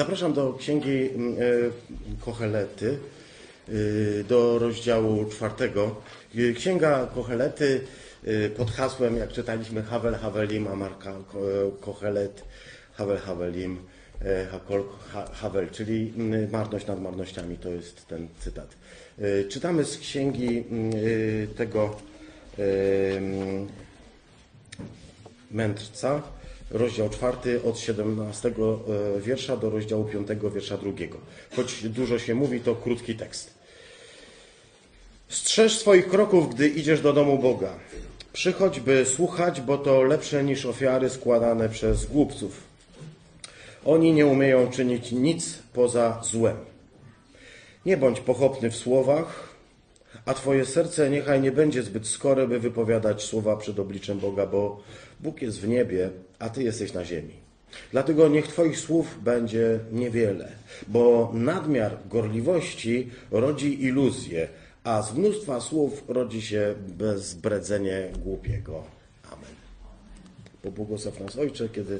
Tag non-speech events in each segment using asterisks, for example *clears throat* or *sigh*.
Zapraszam do księgi mm, e, Kochelety, y, do rozdziału czwartego. Y, Księga Kochelety y, pod hasłem, jak czytaliśmy, Havel Havelim, Amarka Ko- Kochelet, Havel Havelim, e, Hakol Ha- Havel, czyli mm, marność nad marnościami, to jest ten cytat. Czytamy z księgi mm, tego mędrca, rozdział czwarty od 17 e, wiersza do rozdziału 5 wiersza drugiego. Choć dużo się mówi, to krótki tekst. Strzeż swoich kroków, gdy idziesz do domu Boga. Przychodź, by słuchać, bo to lepsze niż ofiary składane przez głupców. Oni nie umieją czynić nic poza złem. Nie bądź pochopny w słowach, a Twoje serce niechaj nie będzie zbyt skore, by wypowiadać słowa przed obliczem Boga, bo Bóg jest w niebie, a Ty jesteś na ziemi. Dlatego niech Twoich słów będzie niewiele, bo nadmiar gorliwości rodzi iluzję, a z mnóstwa słów rodzi się bezbredzenie głupiego. Amen. Pobłogosław nas Ojcze, kiedy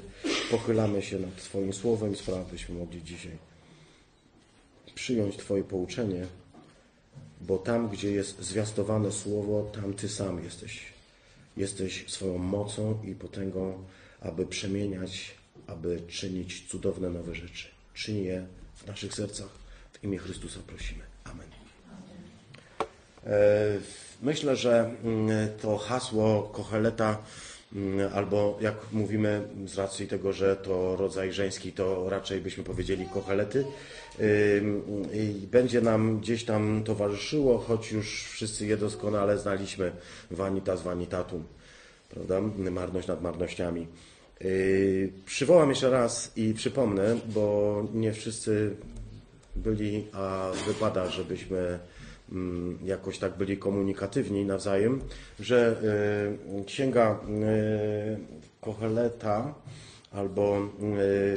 pochylamy się nad Twoim słowem, sprawa byśmy mogli dzisiaj przyjąć Twoje pouczenie, bo tam, gdzie jest zwiastowane słowo, tam Ty sam jesteś. Jesteś swoją mocą i potęgą, aby przemieniać, aby czynić cudowne nowe rzeczy. Czyń je w naszych sercach. W imię Chrystusa prosimy. Amen. E, Myślę, że mm, to hasło Kocheleta, mm, albo jak mówimy z racji tego, że to rodzaj żeński, to raczej byśmy powiedzieli Kochelety, ym, i będzie nam gdzieś tam towarzyszyło, choć już wszyscy je doskonale znaliśmy, vanitas vanitatum, prawda? Marność nad marnościami. Yy, Przywołam jeszcze raz i przypomnę, bo nie wszyscy byli, a wypada, żebyśmy mm, jakoś tak byli komunikatywni nawzajem, że y, księga y, Kocheleta albo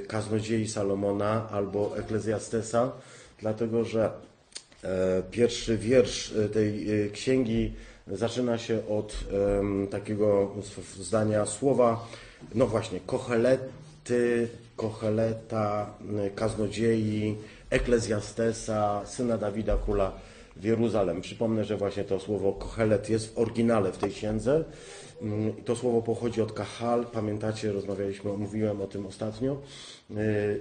Kaznodziei Salomona albo Eklezjastesa, dlatego że pierwszy wiersz tej księgi zaczyna się od takiego zdania słowa, no właśnie, Kochelety, Kocheleta, y, Kaznodziei, Eklezjastesa, syna Dawida Króla w Jeruzalem. Przypomnę, że właśnie to słowo Kochelet jest w oryginale w tej księdze. Mm, To słowo pochodzi od Kahal, pamiętacie, rozmawialiśmy, mówiłem o tym ostatnio,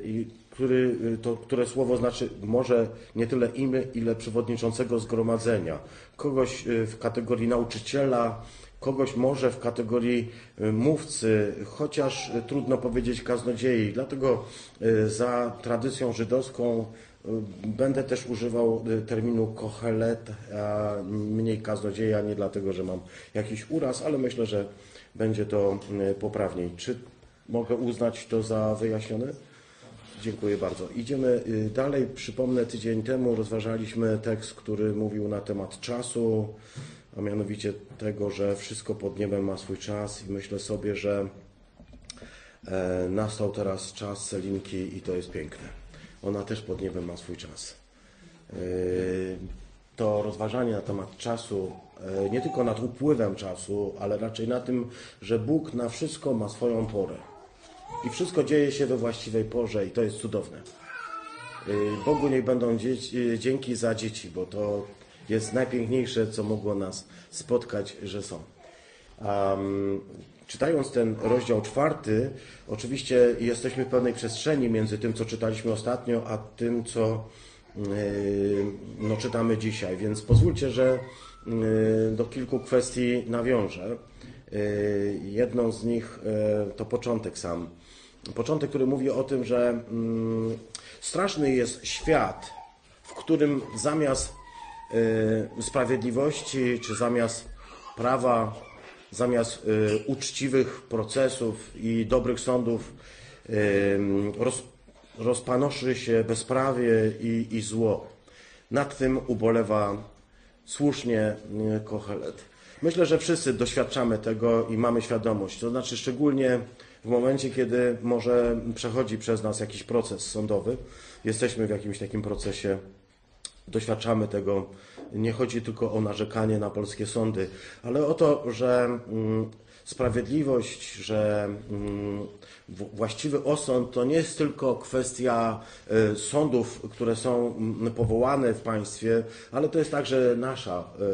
i który, y, to, które słowo znaczy może nie tyle imię, ile przewodniczącego zgromadzenia. Kogoś y, w kategorii nauczyciela, kogoś może w kategorii y, mówcy, chociaż y, trudno powiedzieć kaznodziei. Dlatego y, za tradycją żydowską będę też używał terminu kohelet, a mniej kaznodzieja, nie dlatego, że mam jakiś uraz, ale myślę, że będzie to poprawniej. Czy mogę uznać to za wyjaśnione? Dziękuję bardzo. Idziemy dalej. Przypomnę, tydzień temu rozważaliśmy tekst, który mówił na temat czasu, a mianowicie tego, że wszystko pod niebem ma swój czas i myślę sobie, że e, nastał teraz czas Selinki i to jest piękne. Ona też pod niebem ma swój czas. E, To rozważanie na temat czasu, e, nie tylko nad upływem czasu, ale raczej na tym, że Bóg na wszystko ma swoją porę. I wszystko dzieje się we właściwej porze i to jest cudowne. Bogu niech będą dzieci, dzięki za dzieci, bo to jest najpiękniejsze, co mogło nas spotkać, że są. Um, czytając ten rozdział czwarty, oczywiście jesteśmy w pewnej przestrzeni między tym, co czytaliśmy ostatnio, a tym, co yy, no, czytamy dzisiaj. Więc pozwólcie, że yy, do kilku kwestii nawiążę. Yy, Jedną z nich yy, to początek sam. Początek, który mówi o tym, że mm, straszny jest świat, w którym zamiast y, sprawiedliwości czy zamiast prawa, zamiast y, uczciwych procesów i dobrych sądów y, roz, rozpanoszy się bezprawie i, i zło. Nad tym ubolewa słusznie y, Kochelet. Myślę, że wszyscy doświadczamy tego i mamy świadomość. To znaczy szczególnie w momencie, kiedy może przechodzi przez nas jakiś proces sądowy, jesteśmy w jakimś takim procesie, doświadczamy tego. Nie chodzi tylko o narzekanie na polskie sądy, ale o to, że mm, sprawiedliwość, że mm, właściwy osąd to nie jest tylko kwestia e, sądów, które są mm, powołane w państwie, ale to jest także nasza, e,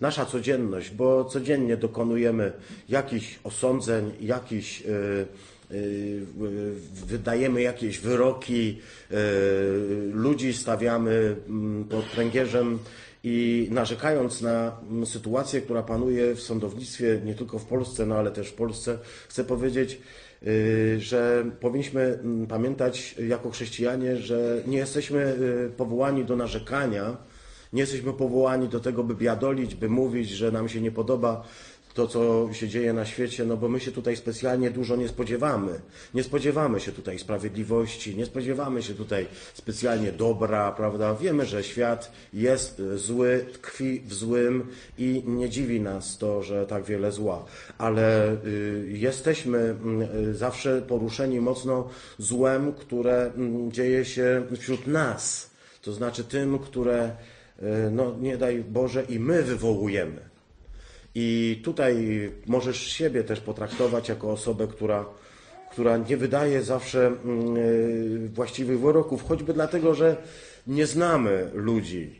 nasza codzienność, bo codziennie dokonujemy jakichś osądzeń, jakichś wydajemy jakieś wyroki, ludzi stawiamy mm, pod pręgierzem i narzekając na sytuację, która panuje w sądownictwie nie tylko w Polsce, no ale też w Polsce, chcę powiedzieć, y, że powinniśmy mm, pamiętać jako chrześcijanie, że nie jesteśmy y, powołani do narzekania, nie jesteśmy powołani do tego, by biadolić, by mówić, że nam się nie podoba to, co się dzieje na świecie, no bo my się tutaj specjalnie dużo nie spodziewamy. Nie spodziewamy się tutaj sprawiedliwości, nie spodziewamy się tutaj specjalnie dobra, prawda? Wiemy, że świat jest zły, tkwi w złym i nie dziwi nas to, że tak wiele zła, ale y, jesteśmy y, zawsze poruszeni mocno złem, które y, dzieje się wśród nas, to znaczy tym, które, y, no nie daj Boże, i my wywołujemy. I tutaj możesz siebie też potraktować jako osobę, która, która nie wydaje zawsze mm, e, właściwych wyroków, choćby dlatego, że nie znamy ludzi,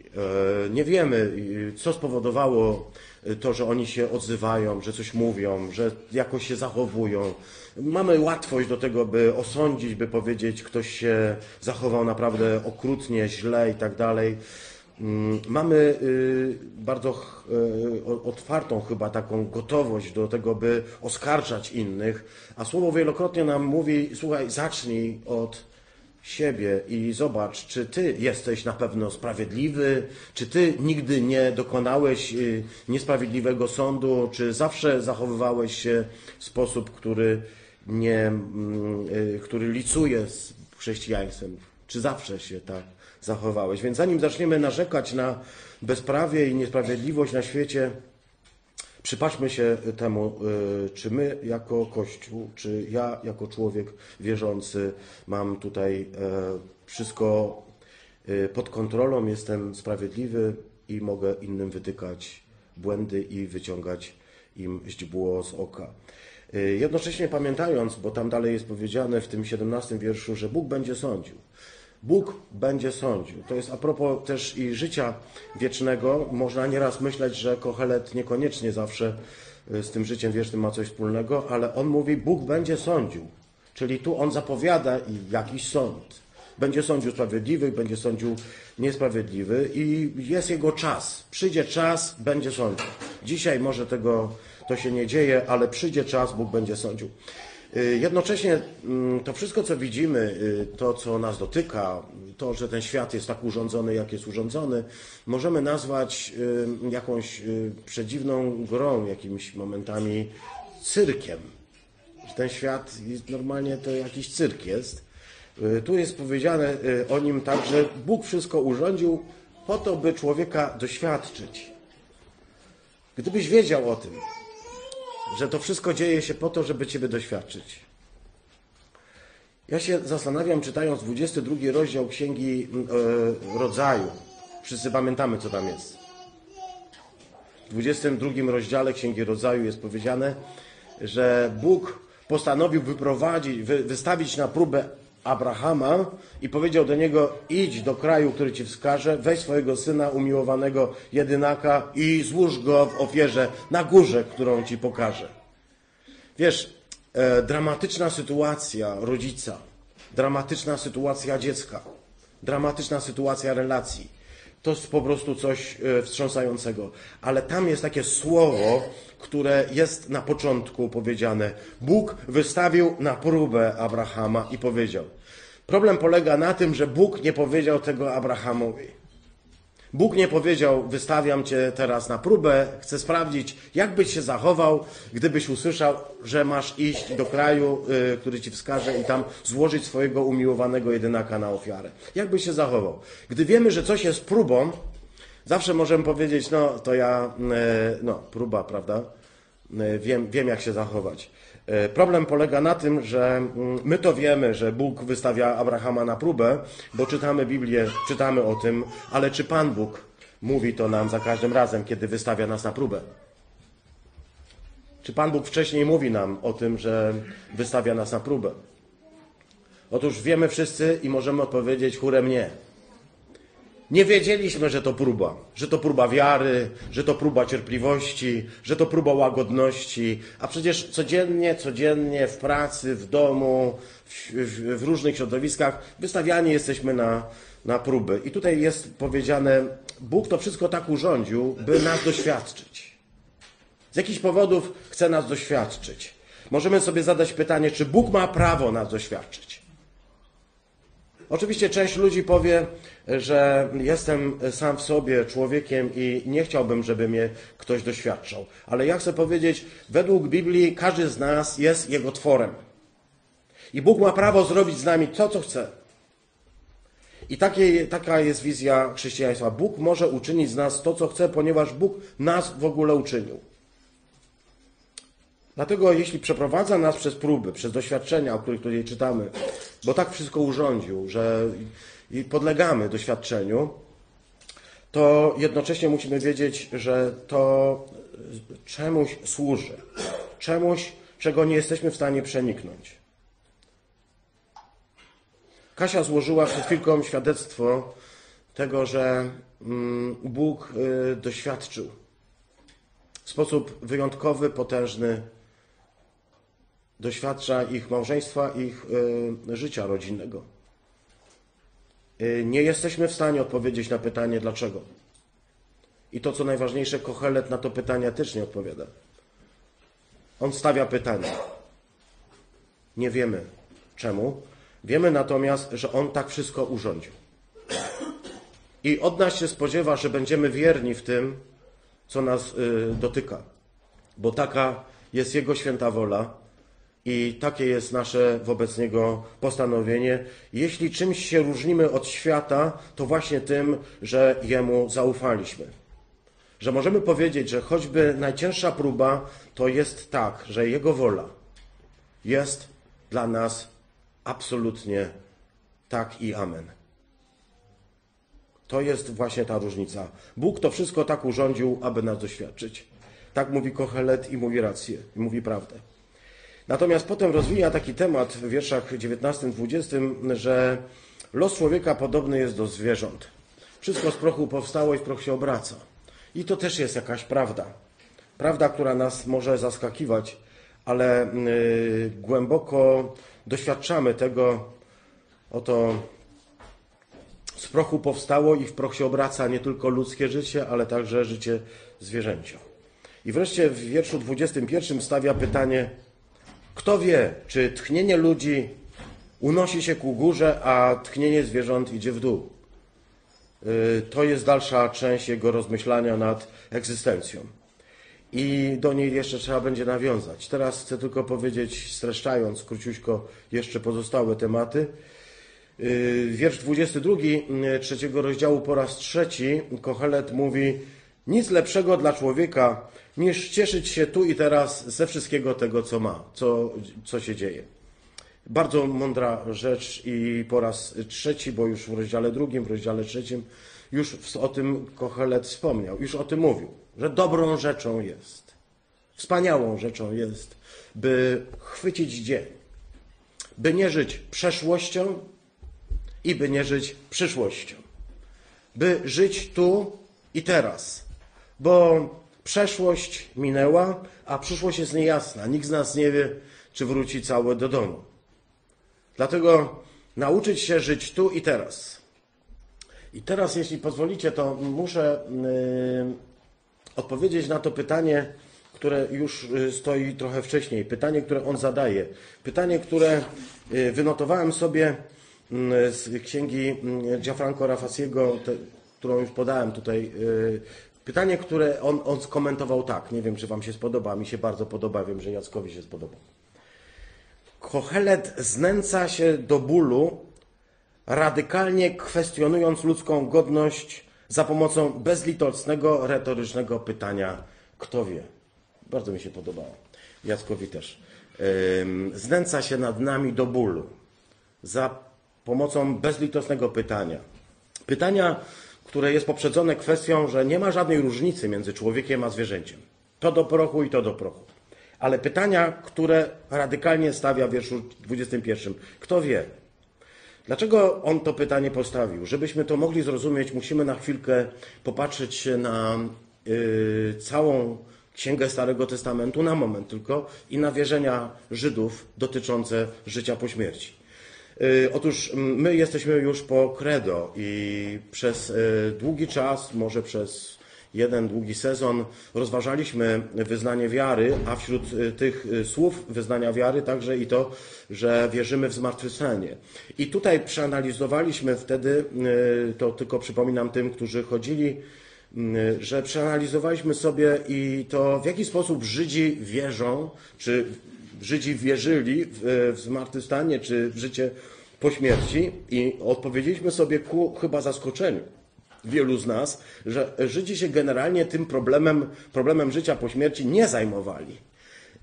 e, nie wiemy, co spowodowało to, że oni się odzywają, że coś mówią, że jakoś się zachowują. Mamy łatwość do tego, by osądzić, by powiedzieć, ktoś się zachował naprawdę okrutnie, źle i tak dalej. Mm, mamy y, bardzo y, otwartą chyba taką gotowość do tego, by oskarżać innych, a słowo wielokrotnie nam mówi: słuchaj, zacznij od siebie i zobacz, czy ty jesteś na pewno sprawiedliwy, czy ty nigdy nie dokonałeś y, niesprawiedliwego sądu, czy zawsze zachowywałeś się w sposób, który, nie, mm, który licuje z chrześcijaństwem, czy zawsze się tak zachowałeś. Więc zanim zaczniemy narzekać na bezprawie i niesprawiedliwość na świecie, przypatrzmy się temu, y, czy my jako Kościół, czy ja jako człowiek wierzący mam tutaj e, wszystko y, pod kontrolą, jestem sprawiedliwy i mogę innym wytykać błędy i wyciągać im źdźbło z oka. Y, jednocześnie pamiętając, bo tam dalej jest powiedziane w tym 17 wierszu, że Bóg będzie sądził. Bóg będzie sądził. To jest a propos też i życia wiecznego. Można nieraz myśleć, że Kohelet niekoniecznie zawsze y, z tym życiem wiecznym ma coś wspólnego, ale on mówi, Bóg będzie sądził. Czyli tu on zapowiada jakiś sąd. Będzie sądził sprawiedliwych, będzie sądził niesprawiedliwy i jest jego czas. Przyjdzie czas, będzie sądził. Dzisiaj może tego to się nie dzieje, ale przyjdzie czas, Bóg będzie sądził. Y, jednocześnie mm, to wszystko, co widzimy, y, to, co nas dotyka, to, że ten świat jest tak urządzony, jak jest urządzony, możemy nazwać y, jakąś przedziwną grą, jakimiś momentami cyrkiem. Ten świat normalnie to jakiś cyrk jest. Tu jest powiedziane o nim tak, że Bóg wszystko urządził po to, by człowieka doświadczyć. Gdybyś wiedział o tym, że to wszystko dzieje się po to, żeby Ciebie doświadczyć. Ja się zastanawiam, czytając 22 rozdział Księgi e, Rodzaju. Wszyscy pamiętamy, co tam jest. W 22 rozdziale Księgi Rodzaju jest powiedziane, że Bóg postanowił wyprowadzić, wy, wystawić na próbę Abrahama i powiedział do niego: Idź do kraju, który ci wskaże, weź swojego syna umiłowanego jedynaka i złóż go w ofierze na górze, którą ci pokażę. Wiesz, e, dramatyczna sytuacja rodzica, dramatyczna sytuacja dziecka, dramatyczna sytuacja relacji. To jest po prostu coś e, wstrząsającego. Ale tam jest takie słowo, które jest na początku powiedziane. Bóg wystawił na próbę Abrahama i powiedział. Problem polega na tym, że Bóg nie powiedział tego Abrahamowi. Bóg nie powiedział, wystawiam cię teraz na próbę, chcę sprawdzić, jak byś się zachował, gdybyś usłyszał, że masz iść do kraju, y, który ci wskaże i tam złożyć swojego umiłowanego jedynaka na ofiarę. Jak byś się zachował? Gdy wiemy, że coś jest próbą, zawsze możemy powiedzieć, no to ja, y, no próba, prawda? Y, wiem, wiem jak się zachować. E, problem polega na tym, że mm, my to wiemy, że Bóg wystawia Abrahama na próbę, bo czytamy Biblię, czytamy o tym, ale czy Pan Bóg mówi to nam za każdym razem, kiedy wystawia nas na próbę? Czy Pan Bóg wcześniej mówi nam o tym, że wystawia nas na próbę? Otóż wiemy wszyscy i możemy odpowiedzieć chórem nie. Nie wiedzieliśmy, że to próba, że to próba wiary, że to próba cierpliwości, że to próba łagodności, a przecież codziennie, codziennie w pracy, w domu, w, w, w różnych środowiskach wystawiani jesteśmy na, na próby. I tutaj jest powiedziane, Bóg to wszystko tak urządził, by nas doświadczyć. Z jakichś powodów chce nas doświadczyć. Możemy sobie zadać pytanie, czy Bóg ma prawo nas doświadczyć? Oczywiście część ludzi powie, że jestem sam w sobie człowiekiem i nie chciałbym, żeby mnie ktoś doświadczał. Ale ja chcę powiedzieć, według Biblii każdy z nas jest Jego tworem. I Bóg ma prawo zrobić z nami to, co chce. I takie, taka jest wizja chrześcijaństwa. Bóg może uczynić z nas to, co chce, ponieważ Bóg nas w ogóle uczynił. Dlatego jeśli przeprowadza nas przez próby, przez doświadczenia, o których tutaj czytamy, bo tak wszystko urządził, że i podlegamy doświadczeniu, to jednocześnie musimy wiedzieć, że to czemuś służy. Czemuś, czego nie jesteśmy w stanie przeniknąć. Kasia złożyła przed chwilką świadectwo tego, że mm, Bóg y, doświadczył w sposób wyjątkowy, potężny doświadcza ich małżeństwa, ich y, życia rodzinnego. Y, nie jesteśmy w stanie odpowiedzieć na pytanie dlaczego. I to, co najważniejsze, Kochelet na to pytanie też nie odpowiada. On stawia pytanie. Nie wiemy czemu. Wiemy natomiast, że on tak wszystko urządził. I od nas się spodziewa, że będziemy wierni w tym, co nas y, dotyka, bo taka jest Jego święta wola i takie jest nasze wobec Niego postanowienie. Jeśli czymś się różnimy od świata, to właśnie tym, że Jemu zaufaliśmy. Że możemy powiedzieć, że choćby najcięższa próba, to jest tak, że Jego wola jest dla nas absolutnie tak i amen. To jest właśnie ta różnica. Bóg to wszystko tak urządził, aby nas doświadczyć. Tak mówi Kochelet i mówi rację, i mówi prawdę. Natomiast potem rozwija taki temat w wierszach 19-20, że los człowieka podobny jest do zwierząt. Wszystko z prochu powstało i w proch się obraca. I to też jest jakaś prawda. Prawda, która nas może zaskakiwać, ale yy, głęboko doświadczamy tego, oto z prochu powstało i w proch się obraca nie tylko ludzkie życie, ale także życie zwierzęcia. I wreszcie w wierszu 21 stawia pytanie, kto wie, czy tchnienie ludzi unosi się ku górze, a tchnienie zwierząt idzie w dół. Y, to jest dalsza część jego rozmyślania nad egzystencją. I do niej jeszcze trzeba będzie nawiązać. Teraz chcę tylko powiedzieć, streszczając króciuśko jeszcze pozostałe tematy. Y, wiersz 22 y, trzeciego rozdziału po raz trzeci Kochelet mówi nic lepszego dla człowieka niż cieszyć się tu i teraz ze wszystkiego tego, co ma, co, co się dzieje. Bardzo mądra rzecz i po raz trzeci, bo już w rozdziale drugim, w rozdziale trzecim już o tym Kochelet wspomniał, już o tym mówił, że dobrą rzeczą jest, wspaniałą rzeczą jest, by chwycić dzień, by nie żyć przeszłością i by nie żyć przyszłością, by żyć tu i teraz, bo Przeszłość minęła, a przyszłość jest niejasna. Nikt z nas nie wie, czy wróci cały do domu. Dlatego nauczyć się żyć tu i teraz. I teraz, jeśli pozwolicie, to muszę yy, odpowiedzieć na to pytanie, które już y, stoi trochę wcześniej. Pytanie, które on zadaje. Pytanie, które y, wynotowałem sobie mm, z księgi Gianfranco Rafasiego, którą już podałem tutaj y, Pytanie, które on, on skomentował tak, nie wiem, czy Wam się spodoba, mi się bardzo podoba, wiem, że Jackowi się spodoba. Kohelet znęca się do bólu, radykalnie kwestionując ludzką godność za pomocą bezlitosnego, retorycznego pytania, kto wie. Bardzo mi się podobało. Jackowi też. Znęca się nad nami do bólu za pomocą bezlitosnego pytania. Pytania, które jest poprzedzone kwestią, że nie ma żadnej różnicy między człowiekiem a zwierzęciem. To do prochu i to do prochu. ale pytania, które radykalnie stawia w wierszu 21. Kto wie? Dlaczego on to pytanie postawił? Żebyśmy to mogli zrozumieć, musimy na chwilkę popatrzeć na y, całą Księgę Starego Testamentu, na moment tylko, i na wierzenia Żydów dotyczące życia po śmierci. Y, otóż my jesteśmy już po credo i przez y, długi czas, może przez jeden długi sezon rozważaliśmy wyznanie wiary, a wśród y, tych słów wyznania wiary także i to, że wierzymy w zmartwychwstanie. I tutaj przeanalizowaliśmy wtedy, to tylko przypominam tym, którzy chodzili, że przeanalizowaliśmy sobie i to, w jaki sposób Żydzi wierzą, czy Żydzi wierzyli w, w zmartwychwstanie czy w życie po śmierci i odpowiedzieliśmy sobie ku chyba zaskoczeniu wielu z nas, że Żydzi się generalnie tym problemem, problemem życia po śmierci nie zajmowali.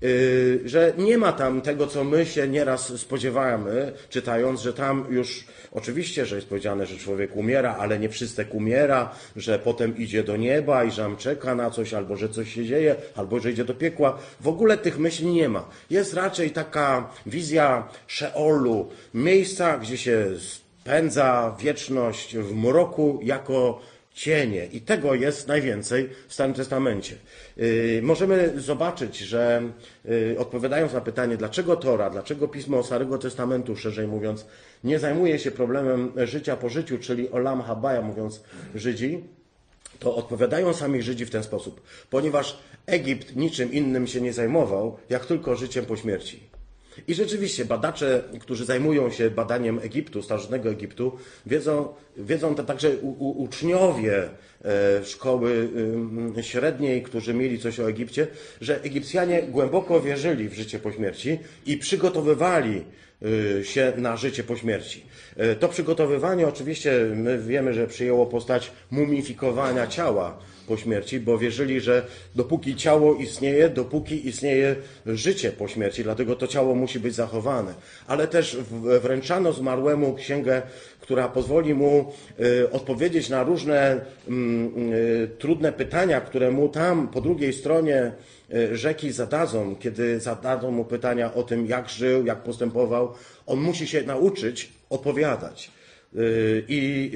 Y, że nie ma tam tego, co my się nieraz spodziewamy, czytając, że tam już oczywiście, że jest powiedziane, że człowiek umiera, ale nie wszystek umiera, że potem idzie do nieba i że tam czeka na coś, albo że coś się dzieje, albo że idzie do piekła. W ogóle tych myśli nie ma. Jest raczej taka wizja Szeolu, miejsca, gdzie się spędza wieczność w mroku jako cienie. I tego jest najwięcej w Starym Testamencie. Yy, możemy zobaczyć, że yy, odpowiadając na pytanie, dlaczego Tora, dlaczego Pismo Starego Testamentu, szerzej mówiąc, nie zajmuje się problemem życia po życiu, czyli olam habaya, mówiąc Żydzi, to odpowiadają sami Żydzi w ten sposób. Ponieważ Egipt niczym innym się nie zajmował, jak tylko życiem po śmierci. I rzeczywiście badacze, którzy zajmują się badaniem Egiptu, starożytnego Egiptu, wiedzą, wiedzą także u, u, uczniowie e, szkoły średniej, którzy mieli coś o Egipcie, że Egipcjanie głęboko wierzyli w życie po śmierci i przygotowywali e, się na życie po śmierci. E, to przygotowywanie oczywiście my wiemy, że przyjęło postać mumifikowania ciała po śmierci, bo wierzyli, że dopóki ciało istnieje, dopóki istnieje życie po śmierci, dlatego to ciało musi być zachowane. Ale też wręczano zmarłemu księgę, która pozwoli mu y, odpowiedzieć na różne mm, y, trudne pytania, które mu tam po drugiej stronie y, rzeki zadadzą, kiedy zadadzą mu pytania o tym, jak żył, jak postępował. On musi się nauczyć odpowiadać. I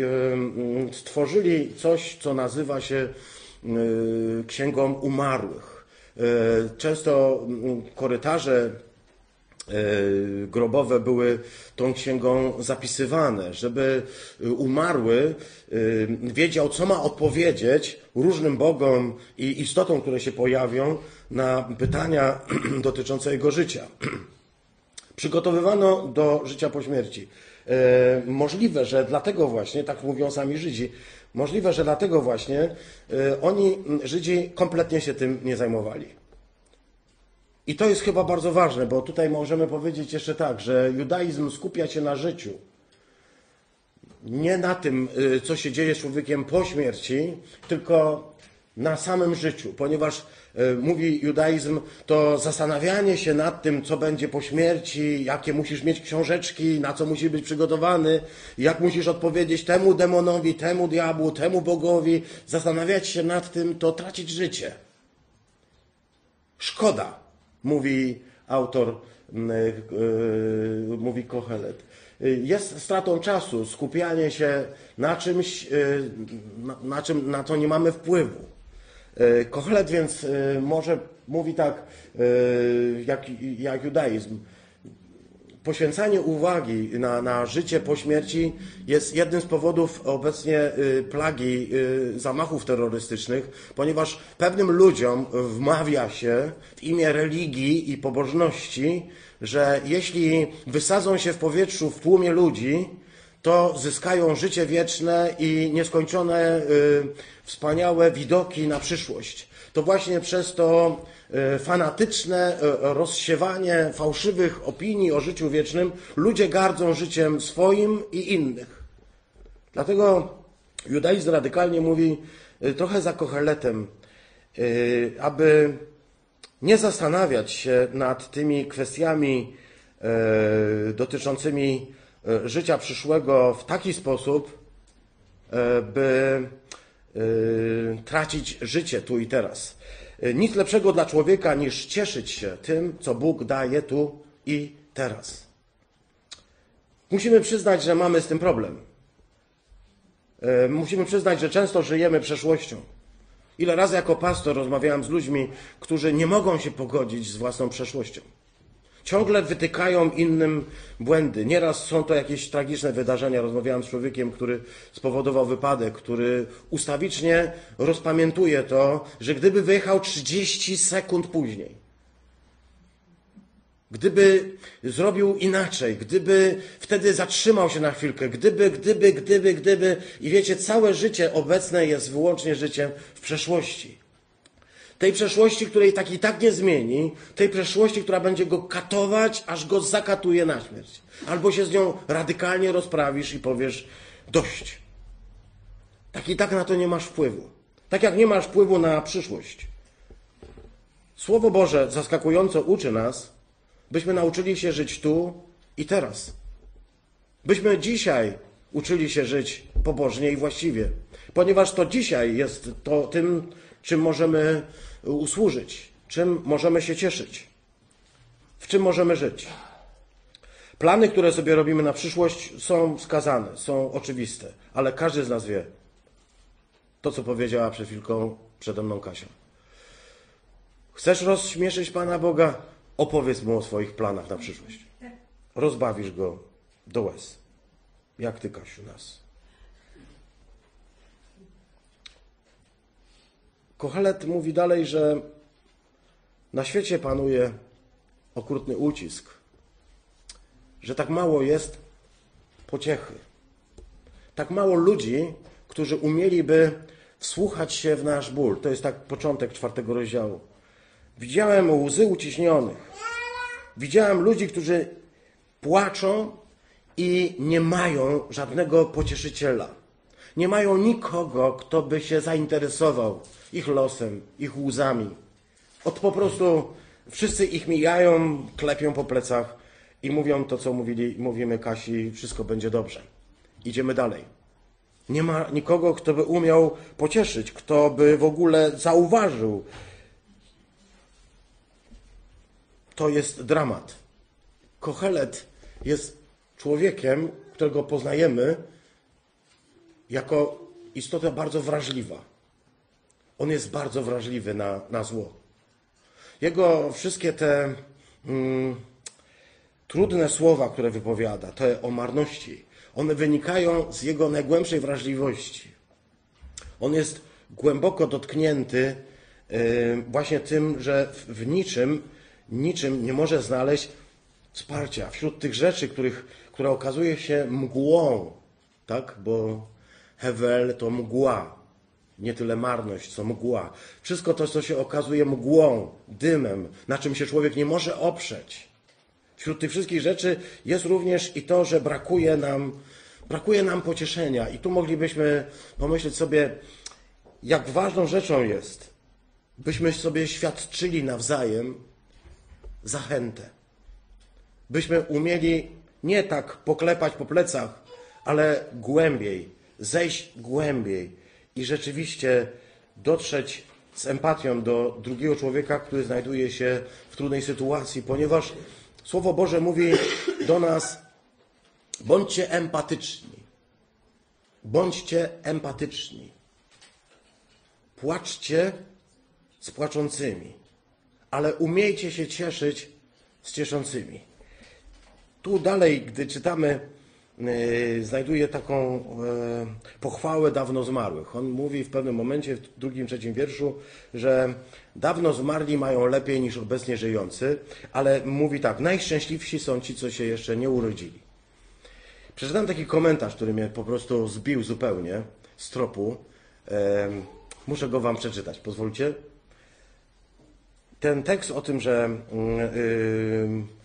stworzyli coś, co nazywa się księgą umarłych. Y, często mm, korytarze y, grobowe były tą księgą zapisywane, żeby umarły wiedział, co ma odpowiedzieć różnym bogom i istotom, które się pojawią na pytania *clears throat* dotyczące jego życia. *clears throat* Przygotowywano do życia po śmierci. Możliwe, że dlatego właśnie, tak mówią sami Żydzi, Możliwe, że dlatego właśnie y, oni, Żydzi, kompletnie się tym nie zajmowali. I to jest chyba bardzo ważne, bo tutaj możemy powiedzieć jeszcze tak, że judaizm skupia się na życiu. Nie na tym, y, co się dzieje z człowiekiem po śmierci, tylko na samym życiu, ponieważ e, mówi judaizm, to zastanawianie się nad tym, co będzie po śmierci, jakie musisz mieć książeczki, na co musisz być przygotowany, jak musisz odpowiedzieć temu demonowi, temu diabłu, temu bogowi, zastanawiać się nad tym, to tracić życie. Szkoda, mówi autor, yy, mówi Kohelet. Jest stratą czasu skupianie się na czymś, na, na czym, na co nie mamy wpływu. E, Kohelet więc e, może mówi tak, e, jak, jak judaizm. Poświęcanie uwagi na, na życie po śmierci jest jednym z powodów obecnie plagi zamachów terrorystycznych, ponieważ pewnym ludziom wmawia się w imię religii i pobożności, że jeśli wysadzą się w powietrzu w tłumie ludzi, to zyskają życie wieczne i nieskończone y, wspaniałe widoki na przyszłość. To właśnie przez to y, fanatyczne y, rozsiewanie fałszywych opinii o życiu wiecznym ludzie gardzą życiem swoim i innych. Dlatego judaizm radykalnie mówi trochę za kocheletem, aby nie zastanawiać się nad tymi kwestiami dotyczącymi życia przyszłego w taki sposób, e, by e, tracić życie tu i teraz. Nic lepszego dla człowieka niż cieszyć się tym, co Bóg daje tu i teraz. Musimy przyznać, że mamy z tym problem. Musimy przyznać, że często żyjemy przeszłością. Ile razy jako pastor rozmawiałem z ludźmi, którzy nie mogą się pogodzić z własną przeszłością. Ciągle wytykają innym błędy. Nieraz są to jakieś tragiczne wydarzenia. Rozmawiałem z człowiekiem, który spowodował wypadek, który ustawicznie rozpamiętuje to, że gdyby wyjechał 30 sekund później, gdyby zrobił inaczej, gdyby wtedy zatrzymał się na chwilkę, gdyby, gdyby, gdyby, gdyby, i wiecie, całe życie obecne jest wyłącznie życiem w przeszłości. Tej przeszłości, której tak i tak nie zmieni, tej przeszłości, która będzie go katować, aż go zakatuje na śmierć. Albo się z nią radykalnie rozprawisz i powiesz dość. Tak i tak na to nie masz wpływu. Tak jak nie masz wpływu na przyszłość. Słowo Boże zaskakująco uczy nas, byśmy nauczyli się żyć tu i teraz. Byśmy dzisiaj uczyli się żyć pobożnie i właściwie, ponieważ to dzisiaj jest to tym, czym możemy usłużyć, czym możemy się cieszyć, w czym możemy żyć. Plany, które sobie robimy na przyszłość, są wskazane, są oczywiste, ale każdy z nas wie to, co powiedziała przed chwilką przede mną Kasia. Chcesz rozśmieszyć Pana Boga? Opowiedz mu o swoich planach na przyszłość. Rozbawisz go do łez. Jak ty, Kasiu, nas. Kochelet mówi dalej, że na świecie panuje okrutny ucisk, że tak mało jest pociechy. Tak mało ludzi, którzy umieliby wsłuchać się w nasz ból. To jest tak początek czwartego rozdziału. Widziałem łzy uciśnionych. Widziałem ludzi, którzy płaczą i nie mają żadnego pocieszyciela. Nie mają nikogo, kto by się zainteresował ich losem, ich łzami. Od po prostu wszyscy ich mijają, klepią po plecach i mówią to, co mówili, mówimy Kasi, wszystko będzie dobrze. Idziemy dalej. Nie ma nikogo, kto by umiał pocieszyć, kto by w ogóle zauważył. To jest dramat. Kochelet jest człowiekiem, którego poznajemy jako istotę bardzo wrażliwa. On jest bardzo wrażliwy na, na zło. Jego wszystkie te mm, trudne słowa, które wypowiada, te o marności, one wynikają z jego najgłębszej wrażliwości. On jest głęboko dotknięty y, właśnie tym, że w, w niczym, niczym nie może znaleźć wsparcia wśród tych rzeczy, których, które okazuje się mgłą, tak? Bo Hewel to mgła, nie tyle marność, co mgła. Wszystko to, co się okazuje mgłą, dymem, na czym się człowiek nie może oprzeć. Wśród tych wszystkich rzeczy jest również i to, że brakuje nam, brakuje nam pocieszenia. I tu moglibyśmy pomyśleć sobie, jak ważną rzeczą jest, byśmy sobie świadczyli nawzajem zachętę. Byśmy umieli nie tak poklepać po plecach, ale głębiej, zejść głębiej i rzeczywiście dotrzeć z empatią do drugiego człowieka, który znajduje się w trudnej sytuacji, ponieważ Słowo Boże mówi do nas: bądźcie empatyczni. Bądźcie empatyczni. Płaczcie z płaczącymi, ale umiejcie się cieszyć z cieszącymi. Tu dalej, gdy czytamy, znajduje taką yy, pochwałę dawno zmarłych. On mówi w pewnym momencie, w drugim, trzecim wierszu, że dawno zmarli mają lepiej niż obecnie żyjący, ale mówi tak, najszczęśliwsi są ci, co się jeszcze nie urodzili. Przeczytałem taki komentarz, który mnie po prostu zbił zupełnie z tropu. Muszę go wam przeczytać, pozwólcie. Ten tekst o tym, że yy,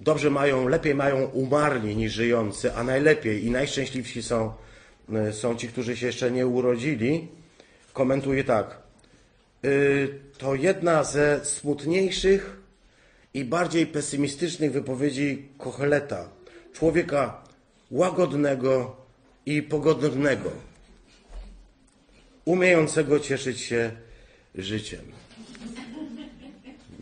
dobrze mają, lepiej mają umarli niż żyjący, a najlepiej i najszczęśliwsi są, y, są ci, którzy się jeszcze nie urodzili, komentuje tak. Y, To jedna ze smutniejszych i bardziej pesymistycznych wypowiedzi Kocheleta, człowieka łagodnego i pogodnego, umiejącego cieszyć się życiem.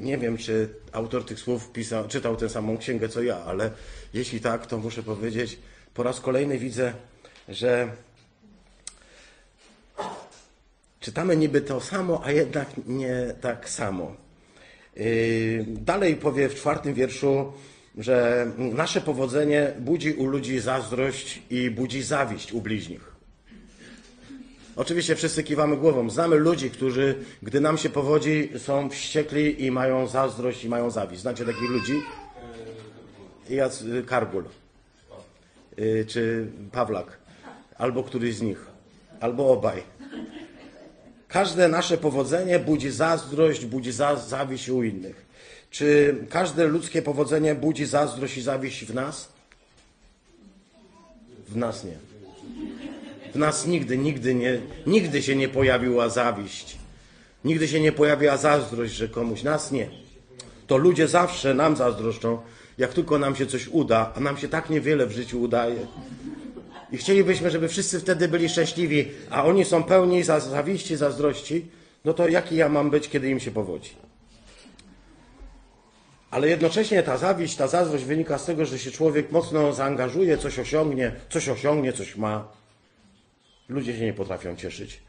Nie wiem, czy autor tych słów pisał, czytał tę samą księgę co ja, ale jeśli tak, to muszę powiedzieć, po raz kolejny widzę, że czytamy niby to samo, a jednak nie tak samo. Yy, dalej powie w czwartym wierszu, że nasze powodzenie budzi u ludzi zazdrość i budzi zawiść u bliźnich. Oczywiście wszyscy kiwamy głową. Znamy ludzi, którzy, gdy nam się powodzi, są wściekli i mają zazdrość i mają zawiść. Znacie takich ludzi? Jac, Karbul. Yy, czy Pawlak. Albo któryś z nich. Albo obaj. Każde nasze powodzenie budzi zazdrość, budzi za, zawiść u innych. Czy każde ludzkie powodzenie budzi zazdrość i zawiść w nas? W nas nie. W nas nigdy, nigdy nie, nigdy się nie pojawiła zawiść. Nigdy się nie pojawiła zazdrość, że komuś nas nie. To ludzie zawsze nam zazdroszczą, jak tylko nam się coś uda, a nam się tak niewiele w życiu udaje. I chcielibyśmy, żeby wszyscy wtedy byli szczęśliwi, a oni są pełni za zawiści, zazdrości, no to jaki ja mam być, kiedy im się powodzi? Ale jednocześnie ta zawiść, ta zazdrość wynika z tego, że się człowiek mocno zaangażuje, coś osiągnie, coś osiągnie, coś ma. Ludzie się nie potrafią cieszyć.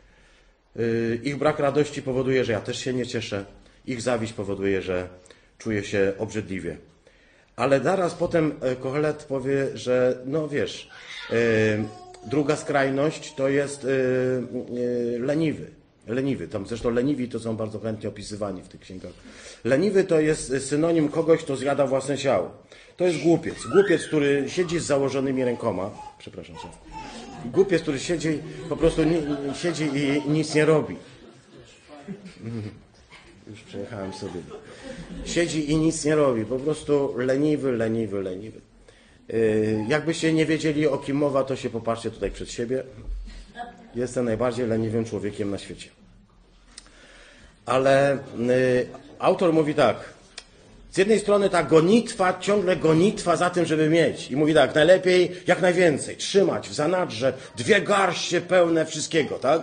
Yy, ich brak radości powoduje, że ja też się nie cieszę. Ich zawiść powoduje, że czuję się obrzydliwie. Ale zaraz potem e, Kohelet powie, że no wiesz, yy, druga skrajność to jest yy, leniwy. Leniwy, tam zresztą leniwi to są bardzo chętnie opisywani w tych księgach. Leniwy to jest synonim kogoś, kto zjada własne ciało. To jest głupiec. Głupiec, który siedzi z założonymi rękoma. Przepraszam, szef. Głupiec, który siedzi, po prostu siedzi i nic nie robi. Już przejechałem sobie. Siedzi i nic nie robi. Po prostu leniwy, leniwy, leniwy. Yy, jakbyście nie wiedzieli o kim mowa, to się popatrzcie tutaj przed siebie. Jestem najbardziej leniwym człowiekiem na świecie. Ale yy, autor mówi tak. Z jednej strony ta gonitwa, ciągle gonitwa za tym, żeby mieć. I mówi tak, najlepiej jak najwięcej, trzymać w zanadrze dwie garście pełne wszystkiego, tak?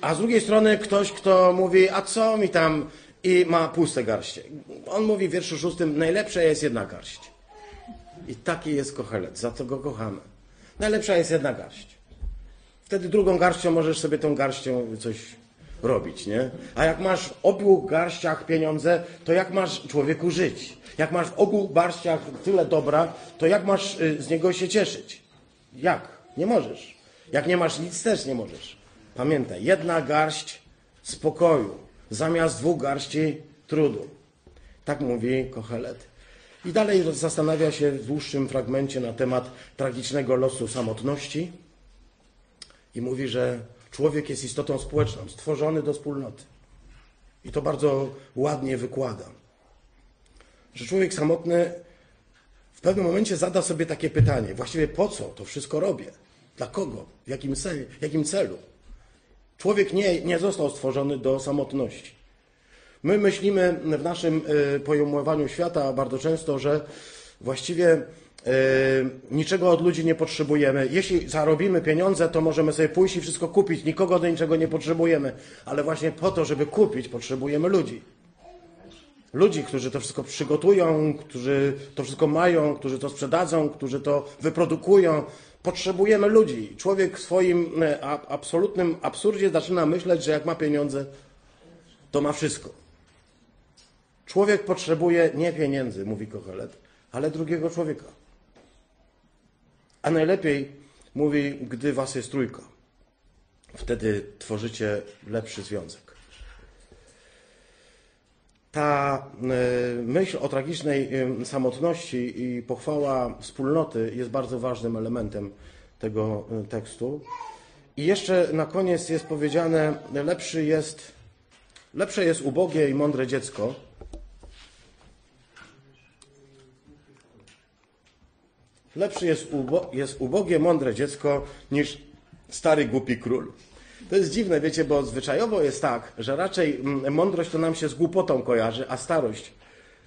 A z drugiej strony ktoś, kto mówi, a co mi tam i ma puste garście. On mówi w wierszu szóstym, najlepsza jest jedna garść. I taki jest kochelet, za to go kochamy. Najlepsza jest jedna garść. Wtedy drugą garścią możesz sobie tą garścią coś robić, nie? A jak masz w obu garściach pieniądze, to jak masz człowieku żyć? Jak masz w obu garściach tyle dobra, to jak masz y, z niego się cieszyć? Jak? Nie możesz. Jak nie masz nic, też nie możesz. Pamiętaj, jedna garść spokoju zamiast dwóch garści trudu. Tak mówi Kochelet. I dalej zastanawia się w dłuższym fragmencie na temat tragicznego losu samotności i mówi, że człowiek jest istotą społeczną, stworzony do wspólnoty. I to bardzo ładnie wykłada. Że człowiek samotny w pewnym momencie zada sobie takie pytanie: właściwie po co to wszystko robię? Dla kogo? W jakim, celu? W jakim celu? Człowiek nie, nie został stworzony do samotności. My myślimy w naszym y, pojmowaniu świata bardzo często, że właściwie niczego od ludzi nie potrzebujemy. Jeśli zarobimy pieniądze, to możemy sobie pójść i wszystko kupić. Nikogo do niczego nie potrzebujemy. Ale właśnie po to, żeby kupić, potrzebujemy ludzi. Ludzi, którzy to wszystko przygotują, którzy to wszystko mają, którzy to sprzedadzą, którzy to wyprodukują. Potrzebujemy ludzi. Człowiek w swoim e, absolutnym absurdzie zaczyna myśleć, że jak ma pieniądze, to ma wszystko. Człowiek potrzebuje nie pieniędzy, mówi Kochelet, ale drugiego człowieka. A najlepiej, mówi, gdy was jest trójka. Wtedy tworzycie lepszy związek. Ta e, myśl o tragicznej samotności i pochwała wspólnoty jest bardzo ważnym elementem tego e, tekstu. I jeszcze na koniec jest powiedziane, lepszy jest, lepsze jest ubogie i mądre dziecko, Lepszy jest, ubo jest ubogie, mądre dziecko niż stary, głupi król. To jest dziwne, wiecie, bo zwyczajowo jest tak, że raczej mm, mądrość to nam się z głupotą kojarzy, a starość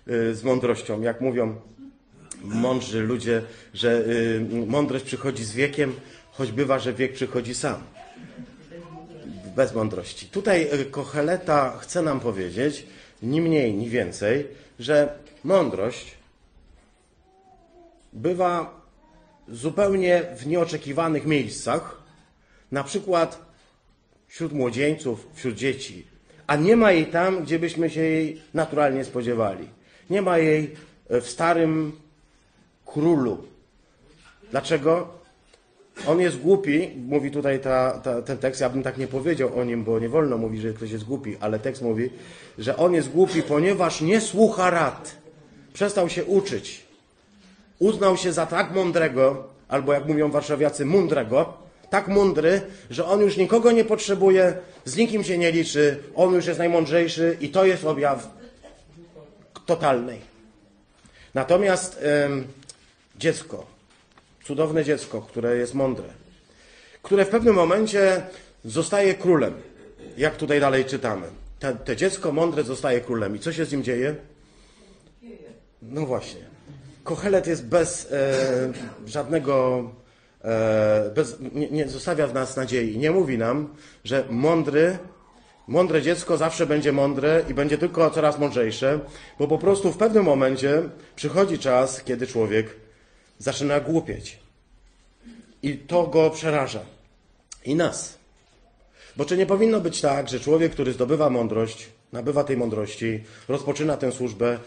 y, z mądrością. Jak mówią mądrzy ludzie, że y, mądrość przychodzi z wiekiem, choć bywa, że wiek przychodzi sam. bez mądrości. Tutaj e, Kocheleta chce nam powiedzieć, ni mniej, ni więcej, że mądrość bywa zupełnie w nieoczekiwanych miejscach, na przykład wśród młodzieńców, wśród dzieci, a nie ma jej tam, gdzie byśmy się jej naturalnie spodziewali. Nie ma jej w starym królu. Dlaczego? On jest głupi, mówi tutaj ta, ta, ten tekst, ja bym tak nie powiedział o nim, bo nie wolno mówić, że ktoś jest głupi, ale tekst mówi, że on jest głupi, ponieważ nie słucha rad. Przestał się uczyć. Uznał się za tak mądrego, albo jak mówią warszawiacy, mądrego, tak mądry, że on już nikogo nie potrzebuje, z nikim się nie liczy, on już jest najmądrzejszy i to jest objaw totalnej. Natomiast dziecko, cudowne dziecko, które jest mądre, które w pewnym momencie zostaje królem, jak tutaj dalej czytamy. Te, te dziecko mądre zostaje królem. I co się z nim dzieje? No właśnie. Kochelet jest bez e, żadnego, e, bez, nie, nie zostawia w nas nadziei. Nie mówi nam, że mądry, mądre dziecko zawsze będzie mądre i będzie tylko coraz mądrzejsze, bo po prostu w pewnym momencie przychodzi czas, kiedy człowiek zaczyna głupieć. I to go przeraża. I nas. Bo czy nie powinno być tak, że człowiek, który zdobywa mądrość, nabywa tej mądrości, rozpoczyna tę służbę,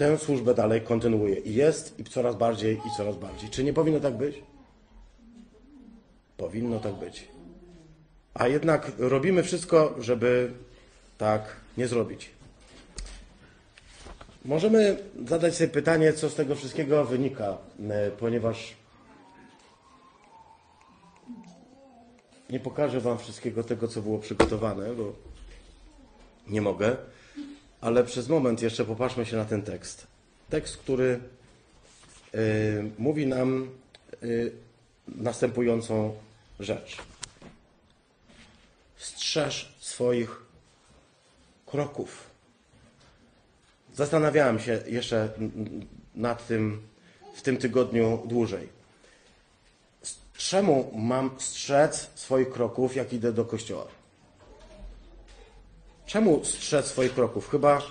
tę służbę dalej kontynuuje. I jest i coraz bardziej i coraz bardziej. Czy nie powinno tak być? Powinno tak być. A jednak robimy wszystko, żeby tak nie zrobić. Możemy zadać sobie pytanie, co z tego wszystkiego wynika, e, ponieważ nie pokażę Wam wszystkiego tego, co było przygotowane, bo nie mogę, ale przez moment jeszcze popatrzmy się na ten tekst. Tekst, który y, mówi nam y, następującą rzecz. Strzeż swoich kroków. Zastanawiałem się jeszcze nad tym w tym tygodniu dłużej. Czemu mam strzec swoich kroków, jak idę do kościoła? Czemu strzec swoich kroków? Chyba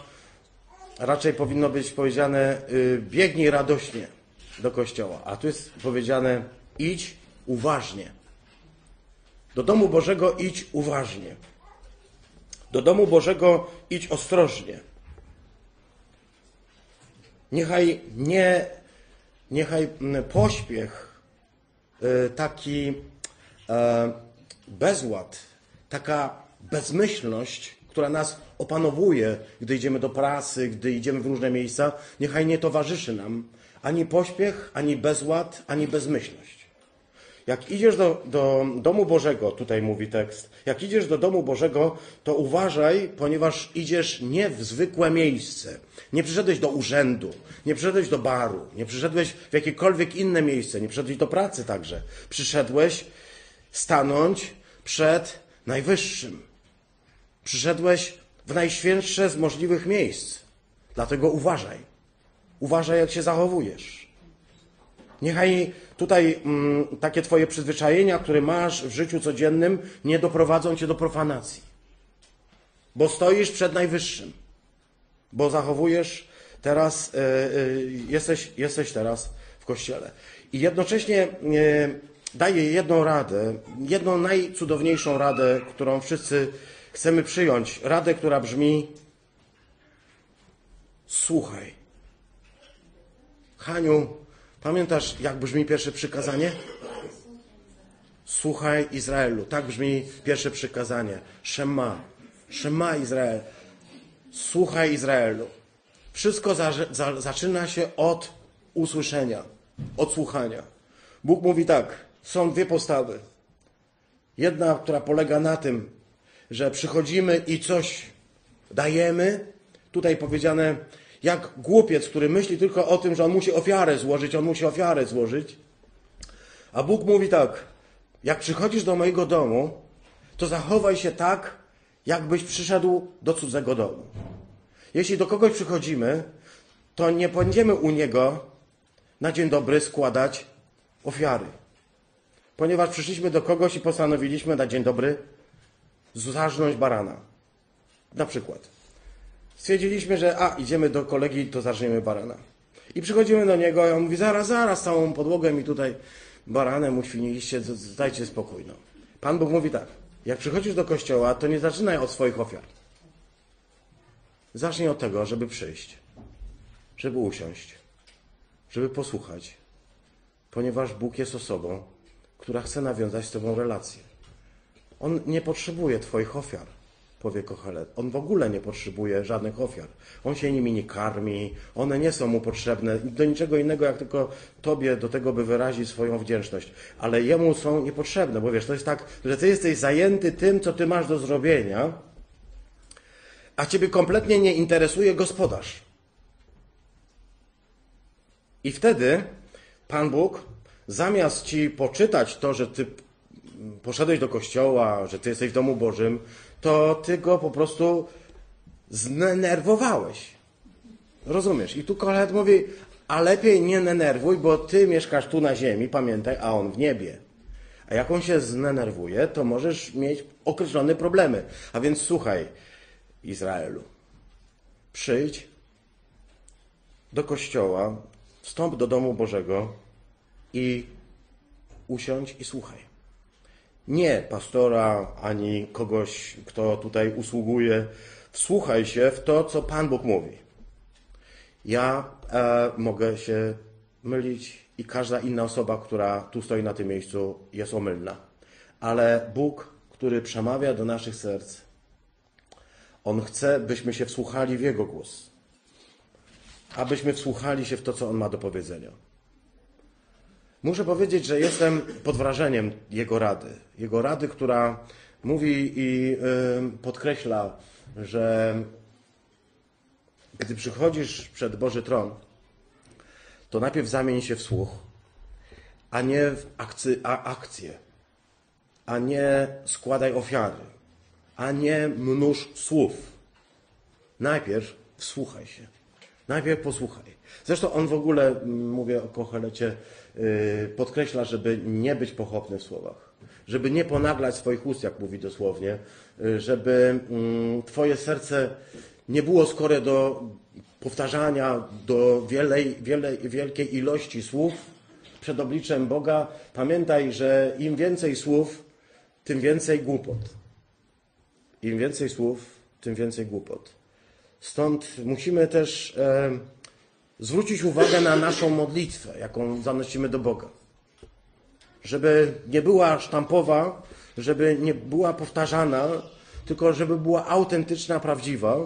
raczej powinno być powiedziane yy, biegnij radośnie do kościoła, a tu jest powiedziane idź uważnie. Do domu Bożego idź uważnie. Do domu Bożego idź ostrożnie. Niechaj nie, niechaj pośpiech, y, taki e, bezład, taka bezmyślność, która nas opanowuje, gdy idziemy do pracy, gdy idziemy w różne miejsca, niechaj nie towarzyszy nam ani pośpiech, ani bezład, ani bezmyślność. Jak idziesz do, do domu Bożego, tutaj mówi tekst, jak idziesz do domu Bożego, to uważaj, ponieważ idziesz nie w zwykłe miejsce. Nie przyszedłeś do urzędu, nie przyszedłeś do baru, nie przyszedłeś w jakiekolwiek inne miejsce, nie przyszedłeś do pracy także. Przyszedłeś stanąć przed Najwyższym. Przyszedłeś w najświętsze z możliwych miejsc. Dlatego uważaj. Uważaj, jak się zachowujesz. Niechaj tutaj mm, takie Twoje przyzwyczajenia, które masz w życiu codziennym, nie doprowadzą Cię do profanacji. Bo stoisz przed Najwyższym. Bo zachowujesz teraz, y, y, jesteś, jesteś teraz w kościele. I jednocześnie y, daję jedną radę, jedną najcudowniejszą radę, którą wszyscy chcemy przyjąć. Radę, która brzmi: Słuchaj. Haniu, pamiętasz, jak brzmi pierwsze przykazanie? Słuchaj Izraelu. Tak brzmi pierwsze przykazanie. Szema. Szema Izrael. Słuchaj Izraelu. Wszystko za, za, zaczyna się od usłyszenia, od słuchania. Bóg mówi tak: są dwie postawy. Jedna, która polega na tym, że przychodzimy i coś dajemy. Tutaj powiedziane, jak głupiec, który myśli tylko o tym, że on musi ofiarę złożyć, on musi ofiarę złożyć. A Bóg mówi tak: jak przychodzisz do mojego domu, to zachowaj się tak, jakbyś przyszedł do cudzego domu. Jeśli do kogoś przychodzimy, to nie będziemy u niego na dzień dobry składać ofiary. Ponieważ przyszliśmy do kogoś i postanowiliśmy na dzień dobry zarżnąć barana. Na przykład. Stwierdziliśmy, że a, idziemy do kolegi, to zarżniemy barana. I przychodzimy do niego i on mówi, zaraz, zaraz, całą podłogę mi tutaj baranem uświniliście, dajcie spokój. No. Pan Bóg mówi tak, jak przychodzisz do kościoła, to nie zaczynaj od swoich ofiar. Zacznij od tego, żeby przyjść, żeby usiąść, żeby posłuchać, ponieważ Bóg jest osobą, która chce nawiązać z Tobą relację. On nie potrzebuje Twoich ofiar, powie Kochelet. On w ogóle nie potrzebuje żadnych ofiar. On się nimi nie karmi, one nie są mu potrzebne do niczego innego, jak tylko Tobie do tego, by wyrazić swoją wdzięczność. Ale Jemu są niepotrzebne, bo wiesz, to jest tak, że Ty jesteś zajęty tym, co Ty masz do zrobienia, a Ciebie kompletnie nie interesuje gospodarz. I wtedy Pan Bóg, zamiast Ci poczytać to, że Ty poszedłeś do kościoła, że Ty jesteś w domu Bożym, to Ty go po prostu zdenerwowałeś. Rozumiesz? I tu kolet mówi, a lepiej nie denerwuj, bo Ty mieszkasz tu na ziemi, pamiętaj, a On w niebie. A jak on się zdenerwuje, to możesz mieć określone problemy. A więc słuchaj, Izraelu, przyjdź do kościoła, wstąp do domu Bożego i usiądź i słuchaj. Nie pastora ani kogoś, kto tutaj usługuje. Wsłuchaj się w to, co Pan Bóg mówi. Ja e, mogę się mylić i każda inna osoba, która tu stoi na tym miejscu, jest omylna. Ale Bóg, który przemawia do naszych serc, On chce, byśmy się wsłuchali w Jego głos. Abyśmy wsłuchali się w to, co On ma do powiedzenia. Muszę powiedzieć, że jestem pod wrażeniem Jego rady. Jego rady, która mówi i podkreśla, że gdy przychodzisz przed Boży Tron, to najpierw zamień się w słuch, a nie w akcy, a akcję, a nie składaj ofiary, a nie mnóż słów. Najpierw wsłuchaj się. Najpierw posłuchaj. Zresztą on w ogóle, mówię o Kochelecie, podkreśla, żeby nie być pochopny w słowach. Żeby nie ponaglać swoich ust, jak mówi dosłownie. Y, żeby mm, twoje serce nie było skore do powtarzania, do wielej, wielej, wielkiej ilości słów przed obliczem Boga. Pamiętaj, że im więcej słów, tym więcej głupot. Im więcej słów, tym więcej głupot. Stąd musimy też e, zwrócić uwagę na naszą modlitwę, jaką zanosimy do Boga. Żeby nie była sztampowa, żeby nie była powtarzana, tylko żeby była autentyczna, prawdziwa.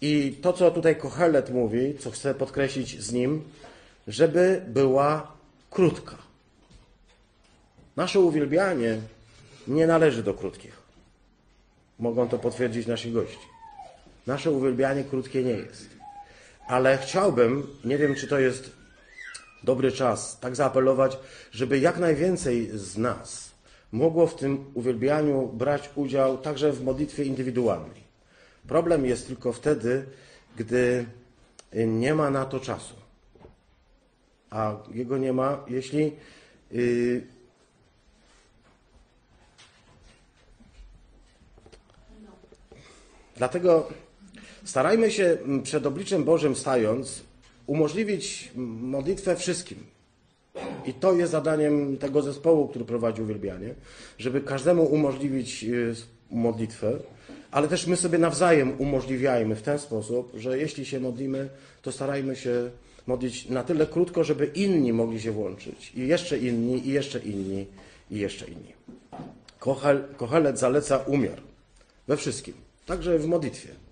I to, co tutaj Kohelet mówi, co chcę podkreślić z nim, żeby była krótka. Nasze uwielbianie nie należy do krótkich. Mogą to potwierdzić nasi gości. Nasze uwielbianie krótkie nie jest. Ale chciałbym, nie wiem czy to jest dobry czas, tak zaapelować, żeby jak najwięcej z nas mogło w tym uwielbianiu brać udział także w modlitwie indywidualnej. Problem jest tylko wtedy, gdy nie ma na to czasu. A jego nie ma, jeśli yy, Dlatego Starajmy się mm, przed obliczem Bożym stając umożliwić modlitwę wszystkim. I to jest zadaniem tego zespołu, który prowadzi uwielbianie, żeby każdemu umożliwić y, modlitwę, ale też my sobie nawzajem umożliwiajmy w ten sposób, że jeśli się modlimy, to starajmy się modlić na tyle krótko, żeby inni mogli się włączyć. I jeszcze inni, i jeszcze inni, i jeszcze inni. Kochelet zaleca umiar we wszystkim, także w modlitwie.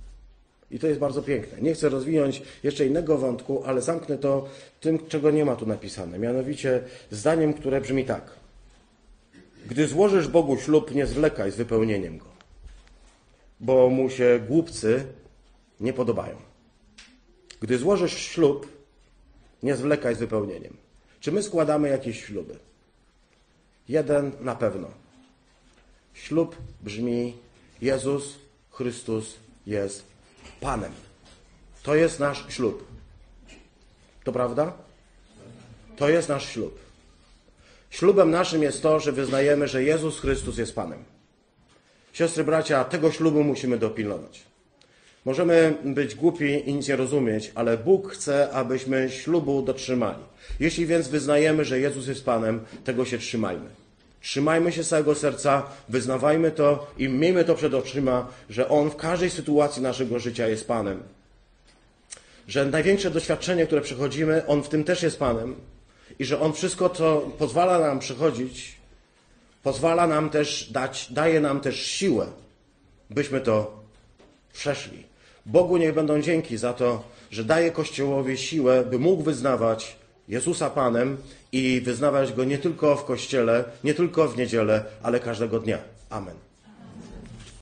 I to jest bardzo piękne. Nie chcę rozwinąć jeszcze innego wątku, ale zamknę to tym, czego nie ma tu napisane. Mianowicie zdaniem, które brzmi tak. Gdy złożysz Bogu ślub, nie zwlekaj z wypełnieniem go, bo mu się głupcy nie podobają. Gdy złożysz ślub, nie zwlekaj z wypełnieniem. Czy my składamy jakieś śluby? Jeden na pewno. Ślub brzmi Jezus Chrystus jest Panem. To jest nasz ślub. To prawda? To jest nasz ślub. Ślubem naszym jest to, że wyznajemy, że Jezus Chrystus jest Panem. Siostry, bracia, tego ślubu musimy dopilnować. Możemy być głupi i nic nie rozumieć, ale Bóg chce, abyśmy ślubu dotrzymali. Jeśli więc wyznajemy, że Jezus jest Panem, tego się trzymajmy. Trzymajmy się całego serca, wyznawajmy to i miejmy to przed oczyma, że On w każdej sytuacji naszego życia jest Panem. Że największe doświadczenie, które przechodzimy, On w tym też jest Panem. I że On wszystko, co pozwala nam przechodzić, pozwala nam też dać, daje nam też siłę, byśmy to przeszli. Bogu niech będą dzięki za to, że daje Kościołowi siłę, by mógł wyznawać Jezusa Panem i wyznawać Go nie tylko w Kościele, nie tylko w niedzielę, ale każdego dnia. Amen.